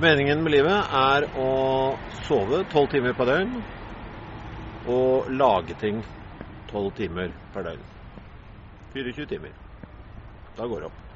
Meningen med livet er å sove tolv timer per døgn og lage ting tolv timer per døgn. 24 timer. Da går det opp.